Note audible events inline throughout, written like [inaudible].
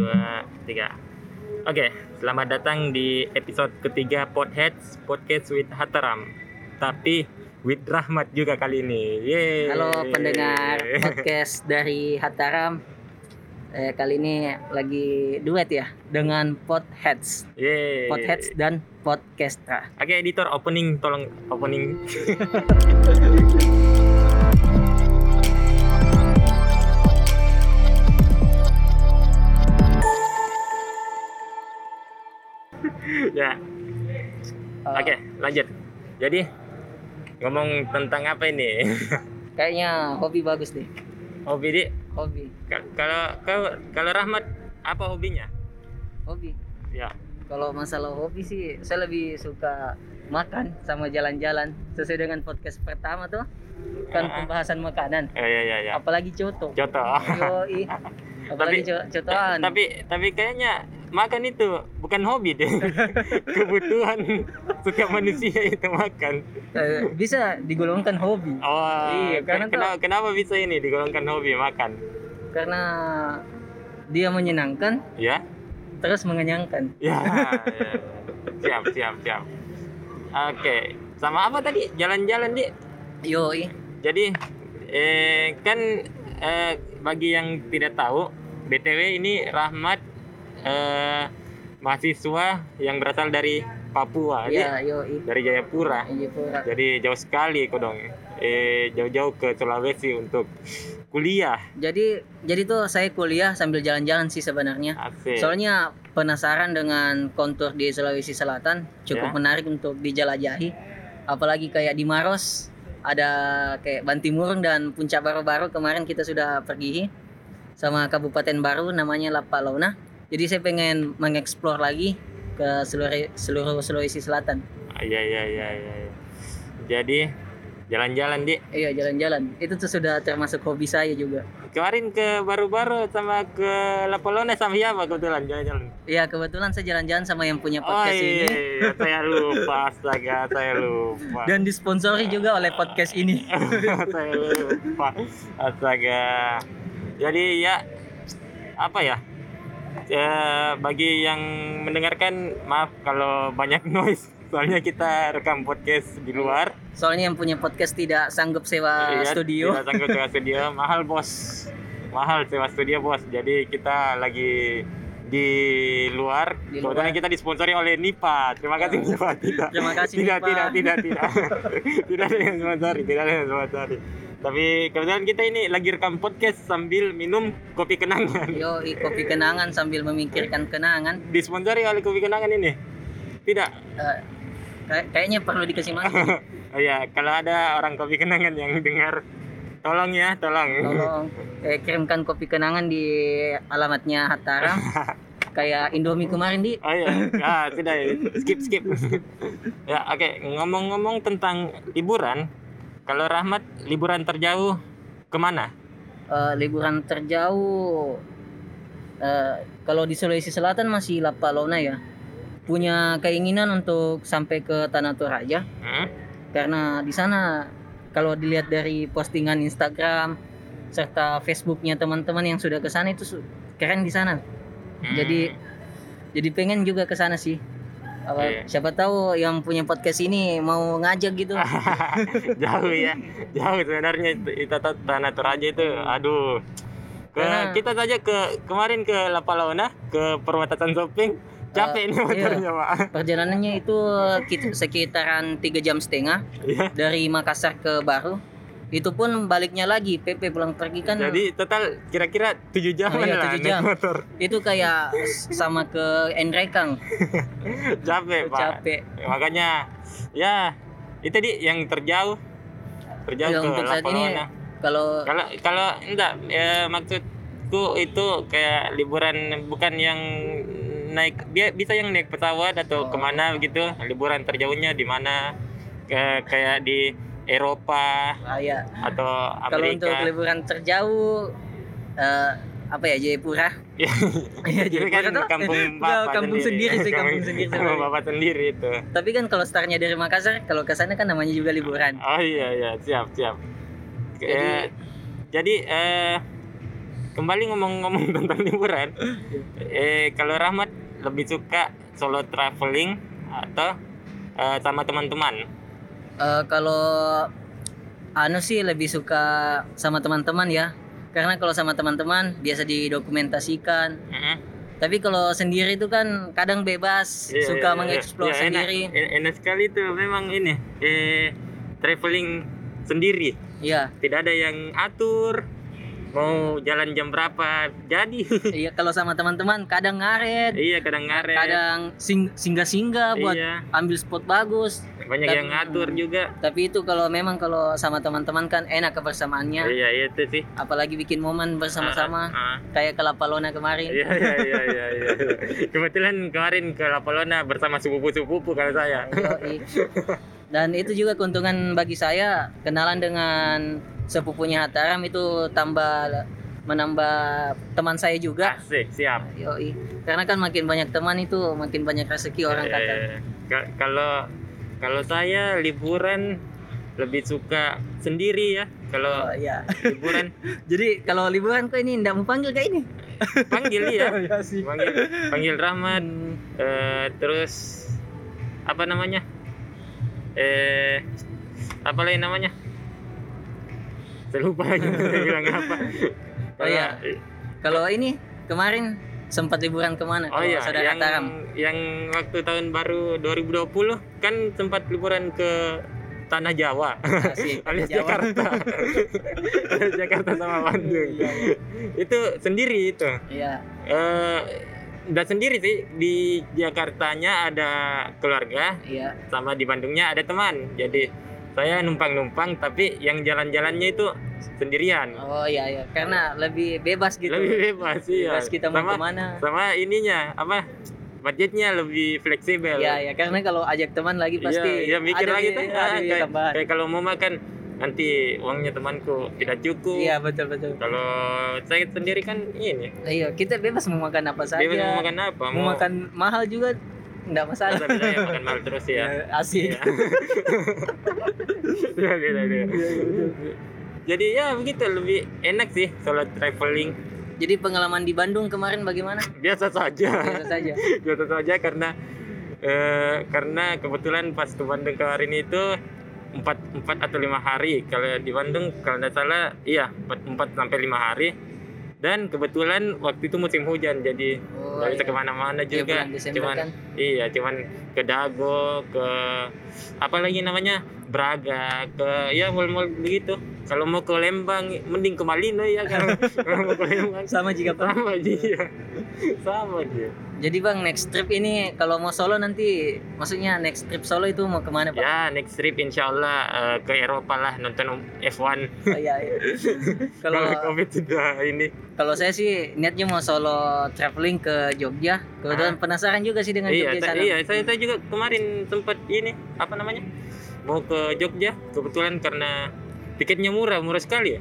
dua, tiga. Oke, selamat datang di episode ketiga Podheads Podcast with Hataram. Tapi with Rahmat juga kali ini. Yeay. Halo pendengar podcast dari Hataram. Eh, kali ini lagi duet ya dengan Podheads, Yeay. Podheads dan Podcastra. Oke, editor opening tolong opening. [laughs] ya, Eh, oke, lanjut. Jadi ngomong tentang apa ini? [laughs] Kayaknya hobi bagus deh. Hobi di Hobi, ka- kalau kalau kalau Rahmat apa hobinya? hobi. Ya. Kalau masalah hobi sih, saya lebih suka makan sama jalan-jalan. Sesuai dengan podcast pertama tuh, kan Ah. pembahasan makanan. Eh, ya ya ya. Apalagi coto. Contoh. Yoi. [laughs] Apalagi co- cotoan. tapi tapi kayaknya makan itu bukan hobi deh [laughs] kebutuhan setiap manusia itu makan Eh, bisa digolongkan hobi. oh Iya, karena ke- kenapa, kenapa bisa ini digolongkan hobi makan Karena dia menyenangkan, ya terus mengenyangkan. ya, ya. siap siap siap oke sama apa tadi jalan-jalan di Yoi. jadi eh, kan eh, bagi yang tidak tahu btw ini Rahmat eh, mahasiswa yang berasal dari Papua Iya, yoi. dari Jayapura Jayapura. jadi jauh sekali kok dong eh jauh-jauh ke Sulawesi untuk kuliah Jadi jadi tuh saya kuliah sambil jalan-jalan sih sebenarnya. asik Soalnya penasaran dengan kontur di Sulawesi Selatan, cukup Ya. menarik untuk dijelajahi. Apalagi kayak di Maros ada kayak Bantimurung dan Puncak Baru-Baru kemarin kita sudah pergi sama kabupaten baru namanya Lapalauna. Jadi saya pengen mengeksplor lagi ke seluruh seluruh Sulawesi Selatan. Ah, iya iya iya iya iya. jadi jalan-jalan di Iya jalan-jalan. Itu tuh sudah termasuk hobi saya juga. kemarin ke baru-baru sama ke Lapolona sama siapa kebetulan jalan-jalan Iya kebetulan saya jalan-jalan sama yang punya oh podcast iya, ini iya, saya lupa astaga saya lupa dan disponsori juga oleh podcast ini. [laughs] saya lupa astaga jadi ya apa ya Eh, bagi yang mendengarkan maaf kalau banyak [laughs] noise. Soalnya kita rekam podcast di luar. Soalnya yang punya podcast tidak sanggup sewa Iya, studio. tidak sanggup sewa [laughs] studio. Mahal bos. Mahal sewa studio bos. Jadi kita lagi di luar. Di kebetulan kita disponsori oleh Nipa. Terima kasih Nipa. Tidak. Terima kasih, tidak Nipa. tidak tidak tidak. [laughs] Tidak ada yang sponsori tidak ada yang sponsori tapi kebetulan kita ini lagi rekam podcast sambil minum kopi kenangan Yo, kopi kenangan sambil memikirkan kenangan. disponsori oleh kopi kenangan ini tidak kayak- kayaknya perlu dikasih makan. [laughs] oh ya kalau ada orang kopi kenangan yang dengar tolong ya tolong Tolong eh, kirimkan kopi kenangan di alamatnya Hataram. [laughs] kayak Indomie kemarin di. Oh iya, [laughs] ah, tidak ya. skip skip. ya oke ngomong-ngomong tentang liburan, kalau Rahmat liburan terjauh ke mana? Eh, liburan terjauh eh, kalau di Sulawesi Selatan masih Lapalona ya. Punya keinginan untuk sampai ke Tanah Toraja. Hmm? karena di sana kalau dilihat dari postingan Instagram serta Facebooknya teman-teman yang sudah ke sana itu keren di sana Hmm. jadi jadi pengen juga ke sana sih Apa- Iya. siapa tahu yang punya podcast ini mau ngajak gitu [laughs] jauh ya, jauh sebenarnya itu, itu ta- tanah Toraja itu, aduh. Ke, Karena- kita saja ke kemarin ke Lapalauna ke perbatasan shopping capek nih iya. motornya pak. perjalanannya itu kit- sekitaran tiga jam setengah Iya. dari Makassar ke Baru itu pun baliknya lagi PP pulang pergi kan Jadi total kira-kira 7 jam Oh iya, lah tujuh naik jam. motor. itu kayak sama ke Enrekang [laughs] capek pak. capek makanya ya itu di yang terjauh terjauh Ya, ke untuk saat ini kalau kalau kalau enggak ya maksudku itu kayak liburan bukan yang naik dia bisa yang naik pesawat atau Oh. ke mana begitu liburan terjauhnya di mana kayak di Eropa kayak atau Kalau untuk Amerika liburan terjauh eh, apa ya Jayapura? Ya, Iya, [laughs] kan Jayapura tuh. kampung Enggak, bapak kampung sendiri. sih, kampung sendiri. kampung bapak sendiri itu. Tapi kan kalau startnya dari Makassar, kalau ke sana kan namanya juga liburan. Oh iya iya. Siap siap. Jadi- Jadi, jadi eh kembali ngomong-ngomong [laughs] tentang liburan. Eh kalau Rahmat lebih suka solo traveling atau eh, sama teman-teman Eh, kalau anu sih lebih suka sama teman-teman ya. Karena kalau sama teman-teman biasa didokumentasikan. Mm-mm. Tapi kalau sendiri itu kan kadang bebas, Iya, suka iya, mengeksplor. Iya, enak, sendiri. en- enak sekali tuh memang ini eh traveling sendiri Iya. tidak ada yang atur mau jalan jam berapa jadi [laughs] Iya, kalau sama teman-teman kadang ngaret, iya kadang ngaret kadang sing- singgah-singgah buat iya ambil spot bagus. banyak Tapi- yang ngatur juga Tapi itu kalau memang kalau sama teman-teman kan enak kebersamaannya. iya itu sih Apalagi bikin momen bersama-sama Ah, ah. kayak ke Lapalona kemarin. Iya iya iya iya iya. [laughs] Kebetulan kemarin ke Lapalona bersama sepupu-sepupu kalau saya. Dan itu juga keuntungan bagi saya kenalan dengan sepupunya Hataram itu tambah menambah teman saya juga. Asik, siap. Yoi. Karena kan makin banyak teman itu makin banyak rezeki orang kata. Eh, ka- kalau kalau saya liburan lebih suka sendiri ya. Kalau Oh iya. liburan [laughs] Jadi kalau liburan kok ini ndak mau panggil kayak ini? [laughs] panggil ya. [laughs] Sih. Panggil panggil Rahmat eh, terus apa namanya? Eh apa lagi namanya? Saya lupa lagi saya bilang apa. Oh iya. Kalau ini kemarin sempat liburan ke mana? Oh iya, saudara yang Hataram. yang waktu tahun baru 2020 kan sempat liburan ke tanah Jawa Asik, [laughs] alias Jawa. Jakarta. [laughs] alias Jakarta sama Bandung. Iya, iya. itu sendiri itu. Iya. Eh udah sendiri sih di Jakartanya ada keluarga Iya. sama di Bandungnya ada teman. Jadi saya numpang-numpang tapi yang jalan-jalannya itu sendirian. Oh iya iya. Karena lebih bebas gitu. Lebih bebas sih ya. Bebas kita mau sama, ke mana. sama ininya apa budgetnya lebih fleksibel. Iya ya karena kalau ajak teman lagi pasti Iya, iya mikir ada lagi tuh. Ah, kayak, tambahan. kayak kalau mau makan nanti uangnya temanku tidak cukup. Iya betul betul. Kalau saya sendiri kan ini. Iya kita bebas mau makan apa saja. Bebas mau makan apa? Mau makan mahal juga enggak masalah. Masa beda ya makan mahal terus ya. Ya, Asik. Iya. Beda, [laughs] beda. Jadi ya begitu lebih enak sih kalau traveling. Jadi pengalaman di Bandung kemarin bagaimana? Biasa saja. Biasa saja. [laughs] Biasa saja karena eh, karena kebetulan pas ke Bandung kemarin itu empat empat atau lima hari kalau di Bandung kalau tidak salah iya empat empat sampai lima hari dan kebetulan waktu itu musim hujan jadi Oh, nggak bisa iya. ke mana-mana Iya, juga. Desember cuman kan. iya cuman ke Dago ke apa lagi namanya? Braga ke ya mall-mall begitu. Kalau mau ke Lembang mending ke Malino ya kalau kalau [laughs] mau ke Lembang. Sama juga sama aja sama aja Jadi Bang next trip ini kalau mau solo nanti maksudnya next trip solo itu mau ke mana Pak? ya next trip insya Allah eh, ke Eropa lah nonton F1 Oh, iya, iya. [laughs] kalau covid sudah ini kalau saya sih niatnya mau solo traveling ke Jogja. Kebetulan penasaran juga sih dengan Ah. iya Jogja sa- sana. iya saya, saya juga kemarin sempat ini apa namanya mau ke Jogja kebetulan karena tiketnya murah murah sekali ya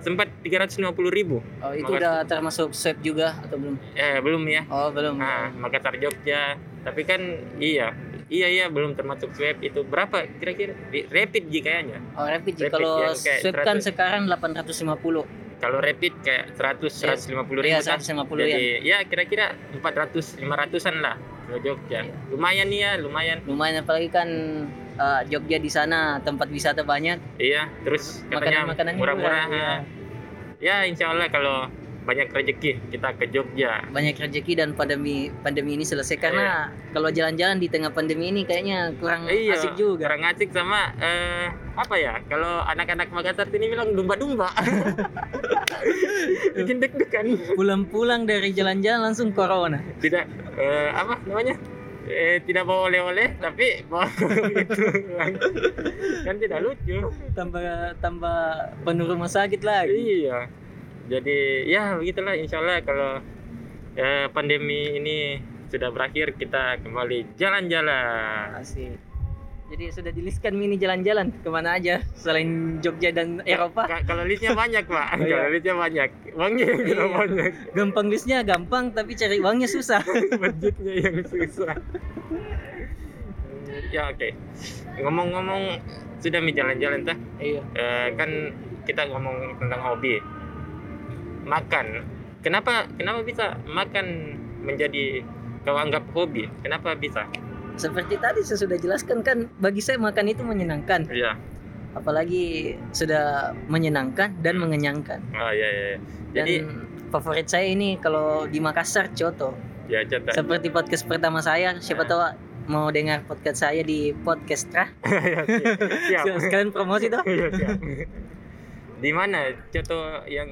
sempat 350.000 ribu Oh itu Makasih. udah termasuk swab juga atau belum? eh belum ya Oh belum. Nah, Makassar Jogja. Tapi kan iya, iya iya belum termasuk swab itu berapa kira-kira? Rapid Ji kayaknya. Oh rapid. Rapid Kalau kayak swab kan 100. sekarang 850. Kalau rapid kayak 100 150 ribu Iya kan. 150 Jadi ya. ya kira-kira 400 500-an lah ke Jogja. Iya. Lumayan nih ya, lumayan. Lumayan apalagi kan eh, Jogja di sana tempat wisata banyak. Iya, terus katanya Makanan-makanannya murah-murah. murah, iya. Ya, insya Allah kalau banyak rezeki kita ke Jogja. Banyak rezeki dan pandemi pandemi ini selesai karena Iya. kalau jalan-jalan di tengah pandemi ini kayaknya kurang Iya, asik juga. kurang asik sama eh, apa ya? Kalau anak-anak Makassar sini bilang domba-domba. [laughs] Bikin deg-degan. Pulang-pulang dari jalan-jalan langsung corona. Tidak eh, apa namanya? Eh, tidak bawa oleh-oleh tapi bawa [laughs] gitu. Kan tidak lucu. Tambah tambah penuh rumah sakit lagi. iya. Jadi ya begitulah. Insya Allah kalau eh, pandemi ini sudah berakhir kita kembali jalan-jalan. Asik. Jadi sudah diliskan mini jalan-jalan. Ke mana aja? Selain Jogja dan Eropa. Ka- kalau listnya banyak pak. Oh, iya. kalau listnya banyak. Uangnya yang Iya. banyak. Gampang listnya gampang tapi cari uangnya susah. [laughs] budgetnya yang susah. Ya oke. Ngomong-ngomong sudah mi jalan-jalan tah? Iya. Eh, kan kita ngomong tentang hobi. Makan. Kenapa kenapa bisa makan menjadi kau anggap hobi? Kenapa bisa Seperti tadi saya sudah jelaskan kan bagi saya makan itu menyenangkan. iya Apalagi sudah menyenangkan dan mengenyangkan. oh iya iya iya. Dan jadi favorit saya ini kalau di Makassar coto. ya coba Seperti podcast pertama saya, siapa tahu mau dengar podcast saya di podcast Trah. [laughs] siap Sekalian promosi tuh. Iya, siap. di mana contoh yang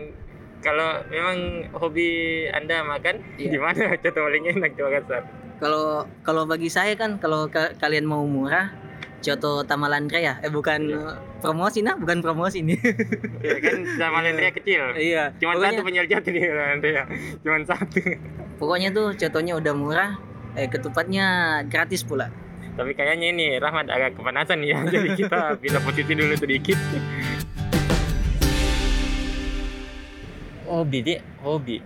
kalau memang hobi anda makan Iya. di mana contoh paling enak di Makassar Kalau kalau bagi saya kan kalau ka- kalian mau murah Coto Tamalandra ya, eh bukan eh, promosi nah, bukan promosi nih. ya kan sama [laughs] Lendria kecil. Iya. cuma pokoknya, satu penjual jati di Lendria cuma satu. Pokoknya tuh cotonya udah murah, eh ketupatnya gratis pula. tapi kayaknya ini Rahmat agak kepanasan ya. [laughs] Jadi kita pindah posisi dulu sedikit. Hobi dia hobi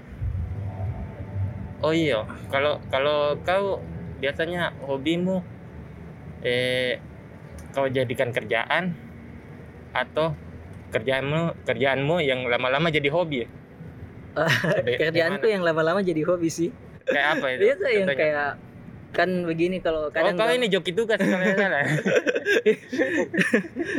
oh iya kalau kalau kau biasanya hobimu eh kau jadikan kerjaan atau kerjaanmu kerjaanmu yang lama-lama jadi hobi? [laughs] Kerjaanku kayak yang lama-lama jadi hobi sih. kayak apa itu Itu yang kayak kan begini kalau oh kadang kau gua- ini joki tugas salah. [laughs]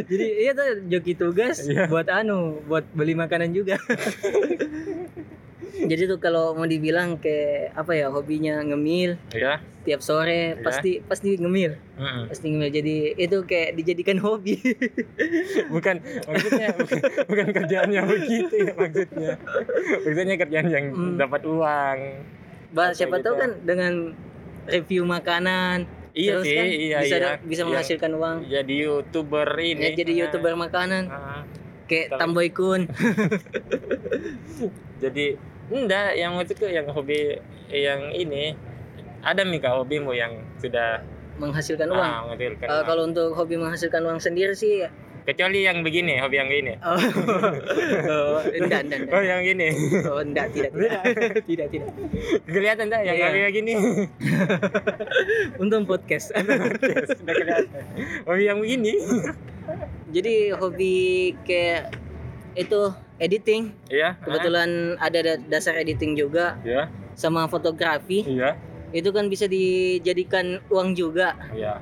Jadi iya tuh joki tugas Iya. buat anu buat beli makanan juga [laughs] jadi tuh kalau mau dibilang kayak apa ya hobinya ngemil ya tiap sore Iya. pasti pasti ngemil. Mm-mm. pasti ngemil. Jadi itu kayak dijadikan hobi. [laughs] Bukan maksudnya bukan, bukan kerjaan yang [laughs] begitu ya maksudnya. Maksudnya kerjaan yang Hmm. dapat uang. Bah siapa tahu gitu. kan dengan review makanan iya terus sih kan iya bisa iya. bisa Yang menghasilkan uang. jadi youtuber ini ya, jadi youtuber makanan. Ah. kayak Kalau- Tamboy Kun. [laughs] Jadi enggak yang maksudku yang hobi yang ini ada Mika hobimu yang sudah menghasilkan uang? ah, menghasilkan Eh, uang. kalau untuk hobi menghasilkan uang sendiri sih kecuali yang begini hobi yang ini. Oh, [laughs] oh enggak enggak enggak. Oh yang ini. Oh enggak tidak tidak. [laughs] Tidak tidak. Kelihatan enggak yang Iya. hobi yang gini [laughs] untung podcast. Sudah kelihatan. Hobi yang begini. Jadi hobi kayak itu editing. Iya. Kebetulan ada da- dasar editing juga. Iya. Sama fotografi. Iya. Itu kan bisa dijadikan uang juga. Iya.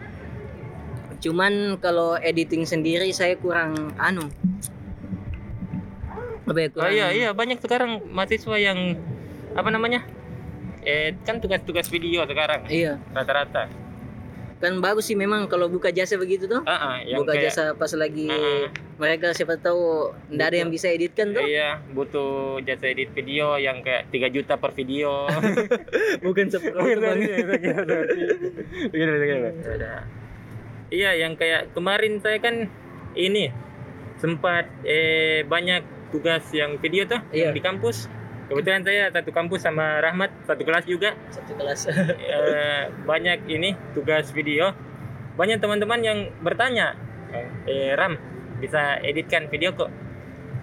Cuman kalau editing sendiri saya kurang anu. Apa ya Oh kurang iya iya banyak sekarang mahasiswa yang apa namanya? Eh kan tugas-tugas video sekarang. Iya. Rata-rata. kan bagus sih memang kalau buka jasa begitu tuh. Ah, yang buka kayak jasa pas lagi Ah, ah. Mereka siapa tahu ndak ada yang bisa editkan tuh iya butuh jasa edit video yang kayak 3 juta per video. [laughs] bukan seperti Iya, iya, iya, iya, iya, iya. Iya yang kayak kemarin saya kan ini sempat eh banyak tugas yang video tuh Iya. yang di kampus. Kebetulan saya satu kampus sama Rahmat satu kelas juga. satu kelas [laughs] eh, banyak ini tugas video banyak teman-teman yang bertanya eh Ram bisa editkan video kok.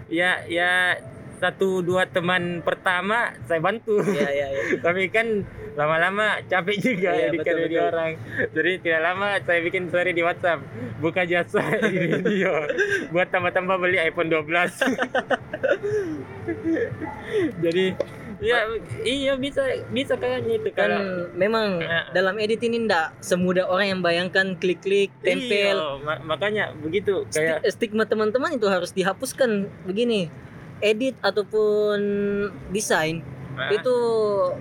Ya ya satu dua teman pertama saya bantu. Iya iya iya. [laughs] Tapi kan lama-lama capek juga Iya, editkan betul, video betul. orang. Jadi tidak lama saya bikin story di WhatsApp. Buka jasa [laughs] video. Buat tambah-tambah beli iPhone 12 [laughs] jadi ya iya bisa bisa kayaknya itu kan kalau memang Eh. dalam edit ini ndak semudah orang yang bayangkan klik-klik tempel. Iya, ma- makanya begitu kayak Sti- stigma teman-teman itu harus dihapuskan. Begini edit ataupun desain Ah, itu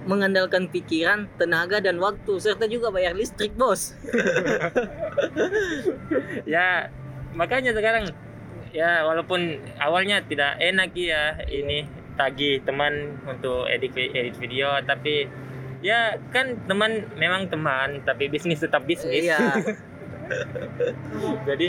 mengandalkan pikiran, tenaga dan waktu serta juga bayar listrik, Bos. [laughs] ya makanya sekarang ya walaupun awalnya tidak enak ya ini tagih teman untuk edit edit video tapi ya kan teman memang teman tapi bisnis tetap bisnis Iya. [laughs] jadi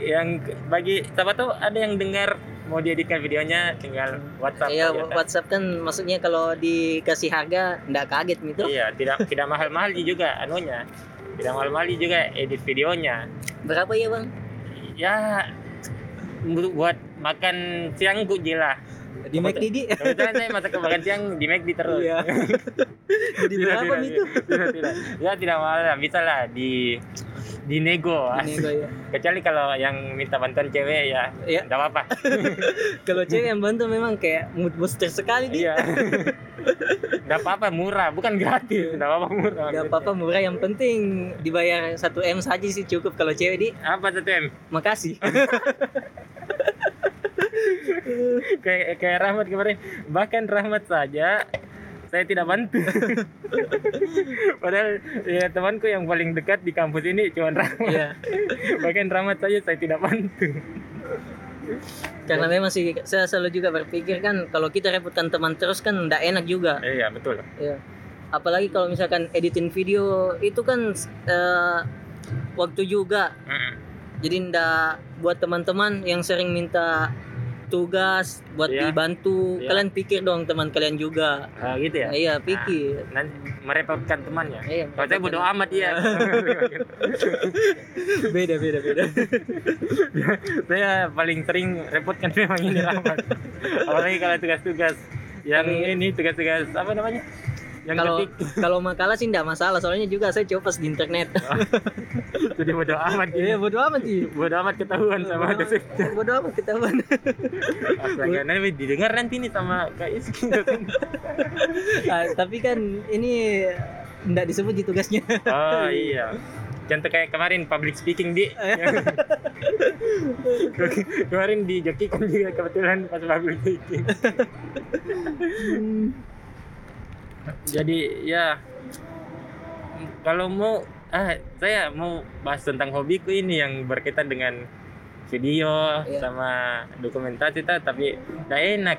yang bagi siapa tahu ada yang dengar mau dieditkan videonya tinggal WhatsApp Iya, aja, kan? WhatsApp kan maksudnya kalau dikasih harga ndak kaget gitu. iya tidak tidak mahal-mahal juga anunya tidak mahal-mahal juga edit videonya Berapa ya, Bang? ya bu- buat makan siang gue gila Di McD di. kebetulan saya masak makan siang di McD terus Iya. [laughs] Jadi Tidak, berapa tidak, itu? tidak, tidak. ya tidak mahal lah bisa lah di dinego Dinego, ya. kecuali kalau yang minta bantuan cewek ya Iya. nggak apa-apa [laughs] Kalau cewek yang bantu memang kayak mood booster sekali dia. iya nggak apa-apa murah bukan gratis nggak apa-apa murah Gak apa-apa murah yang penting dibayar 1 M saja sih cukup kalau cewek di apa tuh tem makasih. [laughs] kayak kayak Rahmat kemarin bahkan Rahmat saja saya tidak bantu [laughs] padahal ya temanku yang paling dekat di kampus ini cuma Rahmat Iya. bahkan Rahmat saja saya tidak bantu Karena memang sih saya selalu juga berpikir kan kalau kita repotkan teman terus kan ndak enak juga. Eh, iya betul Iya. Apalagi kalau misalkan editing video itu kan eh, waktu juga. Mm-mm. Jadi ndak buat teman-teman yang sering minta tugas buat Iya. dibantu. Iya. Kalian pikir dong teman kalian juga. Ah, gitu ya Iya, pikir. nanti merepotkan temannya Iya, kalau saya bodo amat ya [laughs] beda beda beda. [laughs] saya paling sering repotkan memang ini Rahmat [laughs] apalagi kalau tugas-tugas yang Tapi- ini tugas-tugas apa namanya Kalau kalau makalah sih ndak masalah soalnya juga saya coba di internet. [laughs] jadi bodo amat Iya, bodo amat sih. bodo amat ketahuan sama amat- Bodo amat ketahuan. [laughs] Astaga, nanti didengar nanti nih sama Kak Iski [laughs] Ah, tapi kan ini ndak disebut di tugasnya. oh iya. Contoh kayak kemarin public speaking di kemarin di Jokikan juga kebetulan pas public speaking jadi ya kalau mau ah saya mau bahas tentang hobiku ini yang berkaitan dengan video Iya. sama dokumentasi ta, tapi tidak enak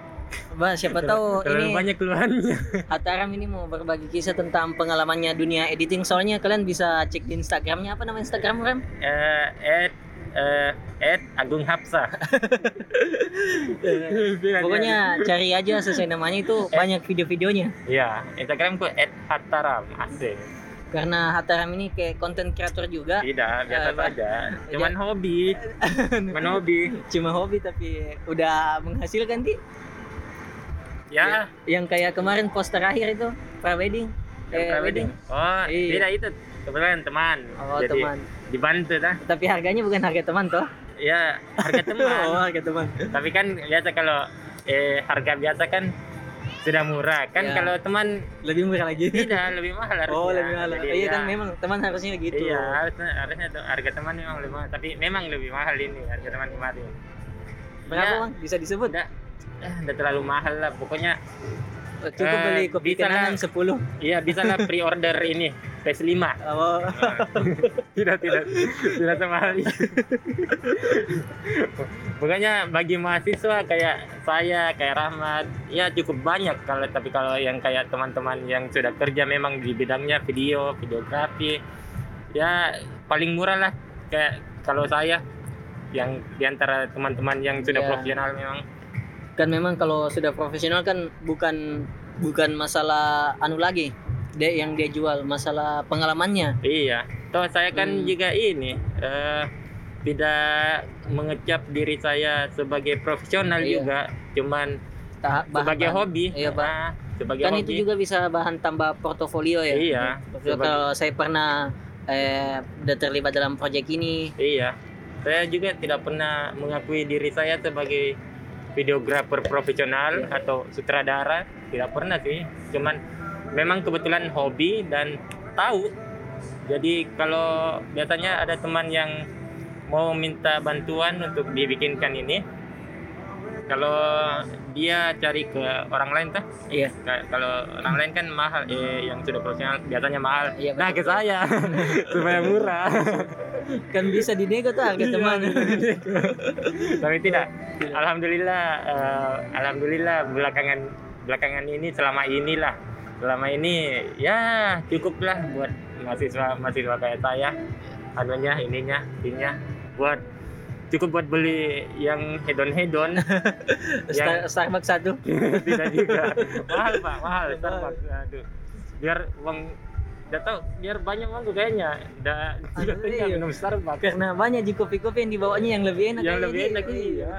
Bah, siapa tahu terlalu ini banyak keluhannya Ataram ini mau berbagi kisah tentang pengalamannya dunia editing. Soalnya kalian bisa cek di Instagramnya apa nama Instagram Ram? eh Ed eh Ed Agung Hapsa. [laughs] Pokoknya cari aja sesuai namanya itu banyak video-videonya. iya Instagramku Ed Hataram asik. Karena Hataram ini kayak konten kreator juga, tidak biasa Pak. saja. cuman hobi. [laughs] Cuman hobi. Cuma hobi tapi udah menghasilkan di ya. Yang kayak kemarin poster terakhir itu pre-wedding. yang Eh, wedding. Oh Iya. tidak itu. Kebetulan teman. Oh, jadi teman. Dibantu dah Tapi harganya bukan harga teman toh? ya harga teman [laughs] Oh, harga teman. tapi kan biasa kalau eh harga biasa kan sudah murah kan Ya. kalau teman Lebih murah lagi. tidak lebih mahal harusnya Oh, lebih mahal. Jadi, Iya ya, kan memang teman harusnya gitu. iya harusnya harusnya tuh harga teman memang lebih mahal tapi memang lebih mahal ini harga teman kemarin Berapa, Ya. Bang? Bisa disebut? udah eh, udah terlalu mahal lah pokoknya Cukup Eh, beli kopi bisa lah. kenangan 10. iya bisa lah [laughs] pre-order ini PS5 Oh. [laughs] tidak tidak. Tidak semahal itu [laughs] pokoknya bagi mahasiswa kayak saya kayak Rahmat ya cukup banyak kalau tapi kalau yang kayak teman-teman yang sudah kerja memang di bidangnya video videografi ya paling murah lah. Kayak kalau saya yang di antara teman-teman yang sudah Iya. profesional memang. Kan memang kalau sudah profesional kan bukan bukan masalah anu lagi dia yang dia jual masalah pengalamannya Iya, toh saya kan Hmm. juga ini eh, tidak mengecap diri saya sebagai profesional Iya. juga, cuman Ta- bahan- sebagai bahan. hobi. iya Pak. Nah, sebagai kan hobi. itu juga bisa bahan tambah portofolio ya Iya, sebagai- kalau saya pernah eh, udah terlibat dalam proyek ini Iya, saya juga tidak pernah mengakui diri saya sebagai videografer profesional Iya. atau sutradara, tidak pernah sih. Cuman memang kebetulan hobi dan tahu. Jadi kalau biasanya ada teman yang mau minta bantuan untuk dibikinkan ini, kalau dia cari ke orang lain tah iya. Ka- kalau orang lain kan mahal eh yang sudah profesional biasanya mahal. Iya, nah ke saya. [laughs] Supaya murah. Kan bisa dinego tuh harga Iya, teman. tapi tidak. Alhamdulillah eh, alhamdulillah belakangan belakangan ini selama inilah selama ini ya cukuplah buat mahasiswa mahasiswa kayak saya. Anunya ininya ininya. Buat cukup buat beli yang hedon hedon [laughs] Star- Starbucks satu. [laughs] Tidak juga. Mahal pak mahal Starbucks aduh. Biar uang udah tahu biar banyak tuh kayaknya udah Aduh, juga iya. minum Starbucks karena banyak di kopi-kopi yang dibawanya yang lebih enak yang lebih Di. enak iya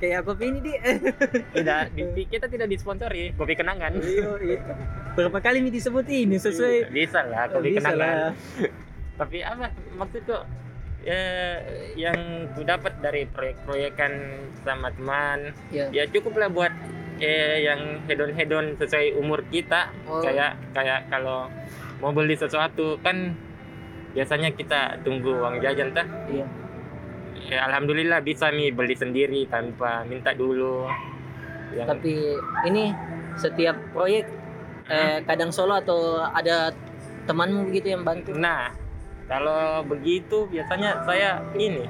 kayak kopi ini di [laughs] tidak di- kita tidak disponsori kopi kenangan Iya, itu. Berapa kali nih disebut ini sesuai bisa lah kopi Bisa kenangan lah. tapi apa maksudku eh, yang ku dapat dari proyek-proyekan sama teman ya ya cukup lah buat eh, yang hedon-hedon sesuai umur kita Oh. kayak kayak kalau mau beli sesuatu kan biasanya kita tunggu uang jajan tah. Iya. Ya, alhamdulillah bisa nih beli sendiri tanpa minta dulu. Yang tapi ini setiap proyek eh, kadang solo atau ada temanmu begitu yang bantu? Nah kalau begitu biasanya saya ini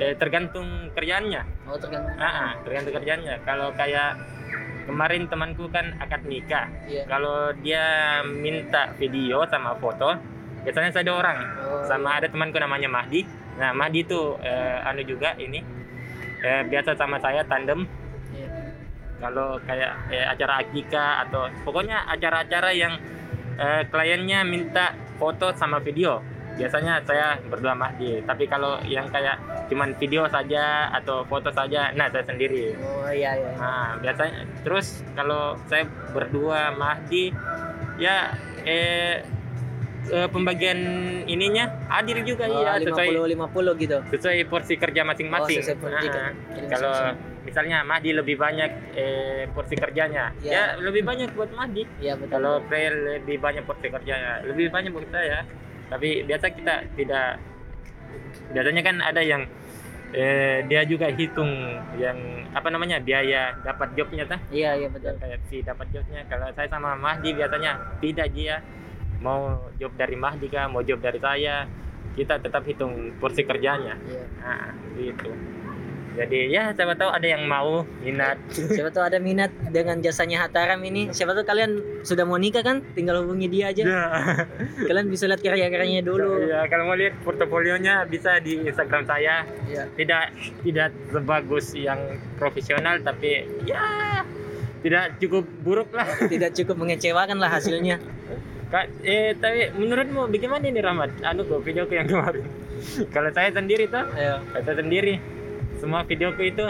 eh, tergantung kerjaannya. Oh tergantung. Ah, ah, tergantung kerjaannya. Kalau kayak kemarin temanku kan akad nikah. Iya. Kalau dia minta video sama foto biasanya saya ada orang oh, sama ada temanku namanya Mahdi. Nah Mahdi itu eh, anu juga ini eh, biasa sama saya tandem. Iya. kalau kayak eh, acara akikah atau pokoknya acara-acara yang eh, kliennya minta foto sama video biasanya saya berdua Mahdi tapi kalau yang kayak cuman video saja atau foto saja nah saya sendiri oh iya iya Nah, biasanya terus kalau saya berdua Mahdi ya eh, eh, pembagian ininya adil juga oh, ya sesuai 50 50 gitu sesuai porsi kerja masing-masing. Oh, porsi Nah, kerja kalau masing-masing. misalnya Mahdi lebih banyak eh, porsi kerjanya, Ya. ya lebih banyak buat Mahdi. iya betul Kalau saya lebih banyak porsi kerjanya, lebih banyak buat saya. Tapi biasa kita tidak biasanya kan ada yang eh, dia juga hitung yang apa namanya biaya dapat jobnya tah iya iya betul. Kayak si dapat jobnya. Kalau saya sama Mahdi biasanya tidak dia. Mau job dari Mahdi kah? Mau job dari saya. Kita tetap hitung porsi kerjanya. Iya. Nah gitu jadi ya siapa tahu ada yang mau minat. Siapa tahu ada minat dengan jasanya Hataram ini. Siapa tahu kalian sudah mau nikah kan? Tinggal hubungi dia aja. Ya. Kalian bisa lihat karya-karyanya dulu. ya kalau mau lihat portofolionya bisa di Instagram saya. Iya tidak tidak sebagus yang profesional tapi ya tidak cukup buruk lah. [laughs] Tidak cukup mengecewakan lah hasilnya. Kak, eh tapi menurutmu bagaimana ini Rahmat? Anu kok videoku yang kemarin. [laughs] Kalau saya sendiri tuh, ayo saya sendiri semua videoku itu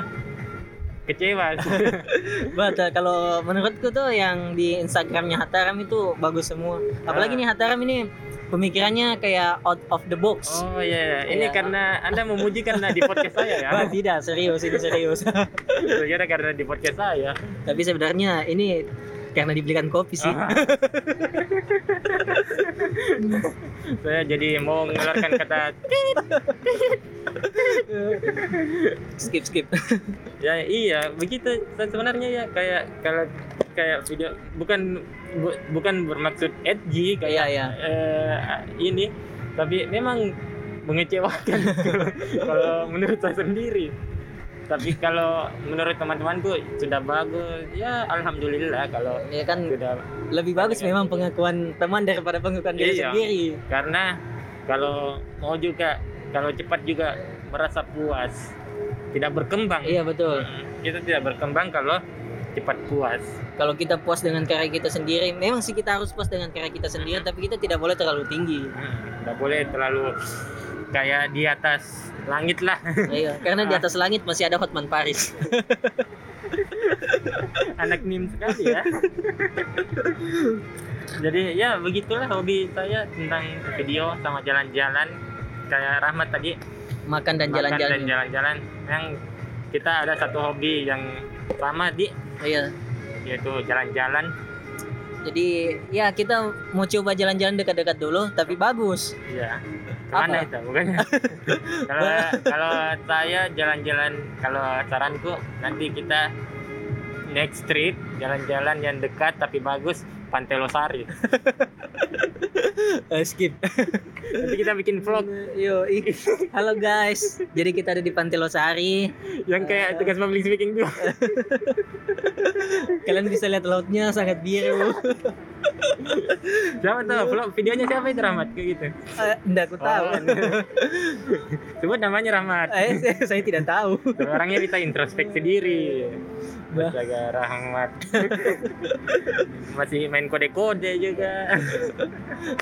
kecewa. [laughs] Betul, kalau menurutku tuh yang di Instagramnya Hataram itu bagus semua. Apalagi Ah. nih Hataram ini pemikirannya kayak out of the box. oh iya, ini Iya. karena Anda memuji karena di podcast saya ya. [laughs] Wah, tidak, serius ini serius. [laughs] Ternyata karena di podcast saya. Tapi sebenarnya ini karena dibelikan kopi sih. Ah. saya jadi mau mengeluarkan kata skip skip. [laughs] ya iya begitu Se- sebenarnya ya kayak kalau kayak video bukan bu- bukan bermaksud edgy kayak iya. eh, ini tapi memang mengecewakan [laughs] kalau, menurut saya sendiri tapi kalau menurut teman-temanku sudah bagus ya alhamdulillah kalau Ya kan sudah lebih bagus memang pengakuan teman daripada pengakuan diri Iya. sendiri. karena kalau mau juga kalau cepat juga merasa puas. Tidak berkembang. Iya betul. Hmm, kita tidak berkembang kalau cepat puas. Kalau kita puas dengan karya kita sendiri, memang sih kita harus puas dengan karya kita sendiri, tapi kita tidak boleh terlalu tinggi. Hmm, nggak boleh terlalu kayak di atas langit lah. [laughs] Iya, karena di atas langit masih ada Hotman Paris. [laughs] anak nim sekali ya. [laughs] Jadi ya begitulah hobi saya tentang video sama jalan-jalan kayak Rahmat tadi Makan dan makan dan jalan-jalan. jalan-jalan yang kita ada satu hobi yang sama di Iya. yaitu jalan-jalan Jadi ya kita mau coba jalan-jalan dekat-dekat dulu, tapi bagus. Iya. Ke mana Apa? itu? Bukannya. [laughs] kalau kalau saya jalan-jalan kalau saranku nanti kita next trip jalan-jalan yang dekat tapi bagus Pantai Losari. [laughs] Eh, skip. Nanti kita bikin vlog Yo, halo guys. Jadi kita ada di Pantai Losari. yang kayak tugas public speaking tuh. [laughs] Kalian bisa lihat lautnya sangat biru. Siapa tuh? Vlog videonya siapa itu Rahmat kayak gitu? Eh, Enggak aku tahu. Oh. [laughs] Sebut namanya Rahmat. Eh, saya tidak tahu. Orangnya bisa introspeksi diri. Jaga Rahmat. [laughs] Masih main kode-kode juga.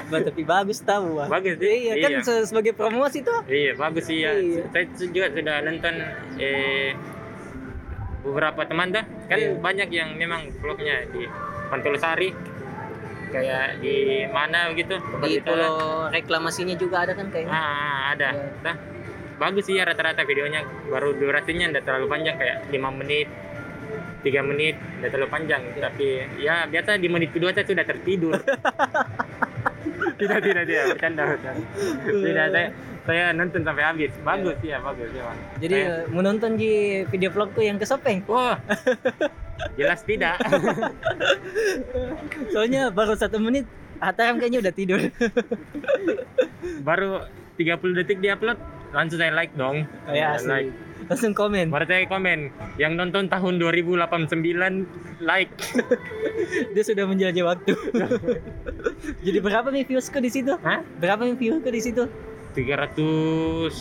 Bah, tapi bagus tahu. Wah. Bagus sih. Iya, kan se- sebagai promosi tuh. Iya bagus sih ya. Iya. Saya juga sudah nonton eh, beberapa teman dah. Kan Iya. banyak yang memang vlognya di Pantai Losari. Kayak di mana gitu tempat Di pulau reklamasinya juga ada kan kayaknya. ah ada. Iya. nah bagus sih ya rata-rata videonya. Baru durasinya tidak terlalu panjang kayak lima menit tiga menit tidak terlalu panjang. Tapi ya biasa di menit kedua saya sudah tertidur. [laughs] Tidak tidak tidak. Bercanda bercanda. Tidak saya saya nonton sampai habis bagus ya bagus ya. Jadi Saya- eh, menonton di video vlogku yang kesopeng. wah [laughs] jelas tidak [laughs] Soalnya baru satu menit Hataram kayaknya udah tidur. [laughs] baru 30 detik diupload langsung saya like dong Kayak Ya, like asli. Langsung komen. baru saya komen yang nonton tahun 2089 like Dia sudah menjelajah waktu. Jadi berapa nih viewsku di situ? Hah? Berapa nih viewsku di situ? 342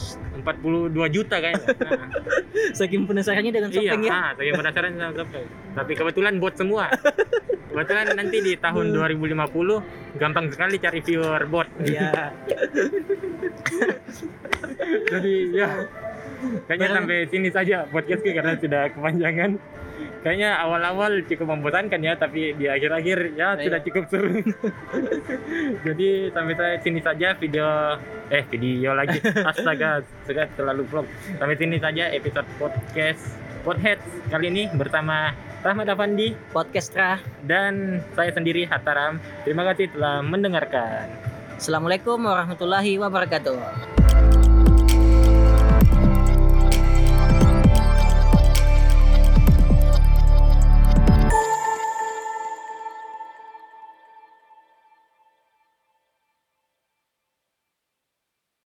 juta kayaknya Nah. [laughs] Saking penasarannya dengan Iya, sopeng ya. ah, saya penasaran sama Sopeng. Tapi kebetulan bot semua. [laughs] Kebetulan nanti di tahun 2050 gampang sekali cari viewer bot. Iya. [laughs] Jadi ya kayaknya Barang- sampai sini saja podcastku karena sudah kepanjangan. Kayaknya awal-awal cukup membosankan ya, tapi di akhir-akhir ya Iya. sudah cukup seru. [laughs] Jadi sampai saya sini saja video eh video lagi. [laughs] Astaga, sudah terlalu vlog. Sampai sini saja episode podcast Podheads kali ini bersama Rahmat Afandi Podcast Ra. dan saya sendiri Hataram. Terima kasih telah mendengarkan. Assalamualaikum warahmatullahi wabarakatuh.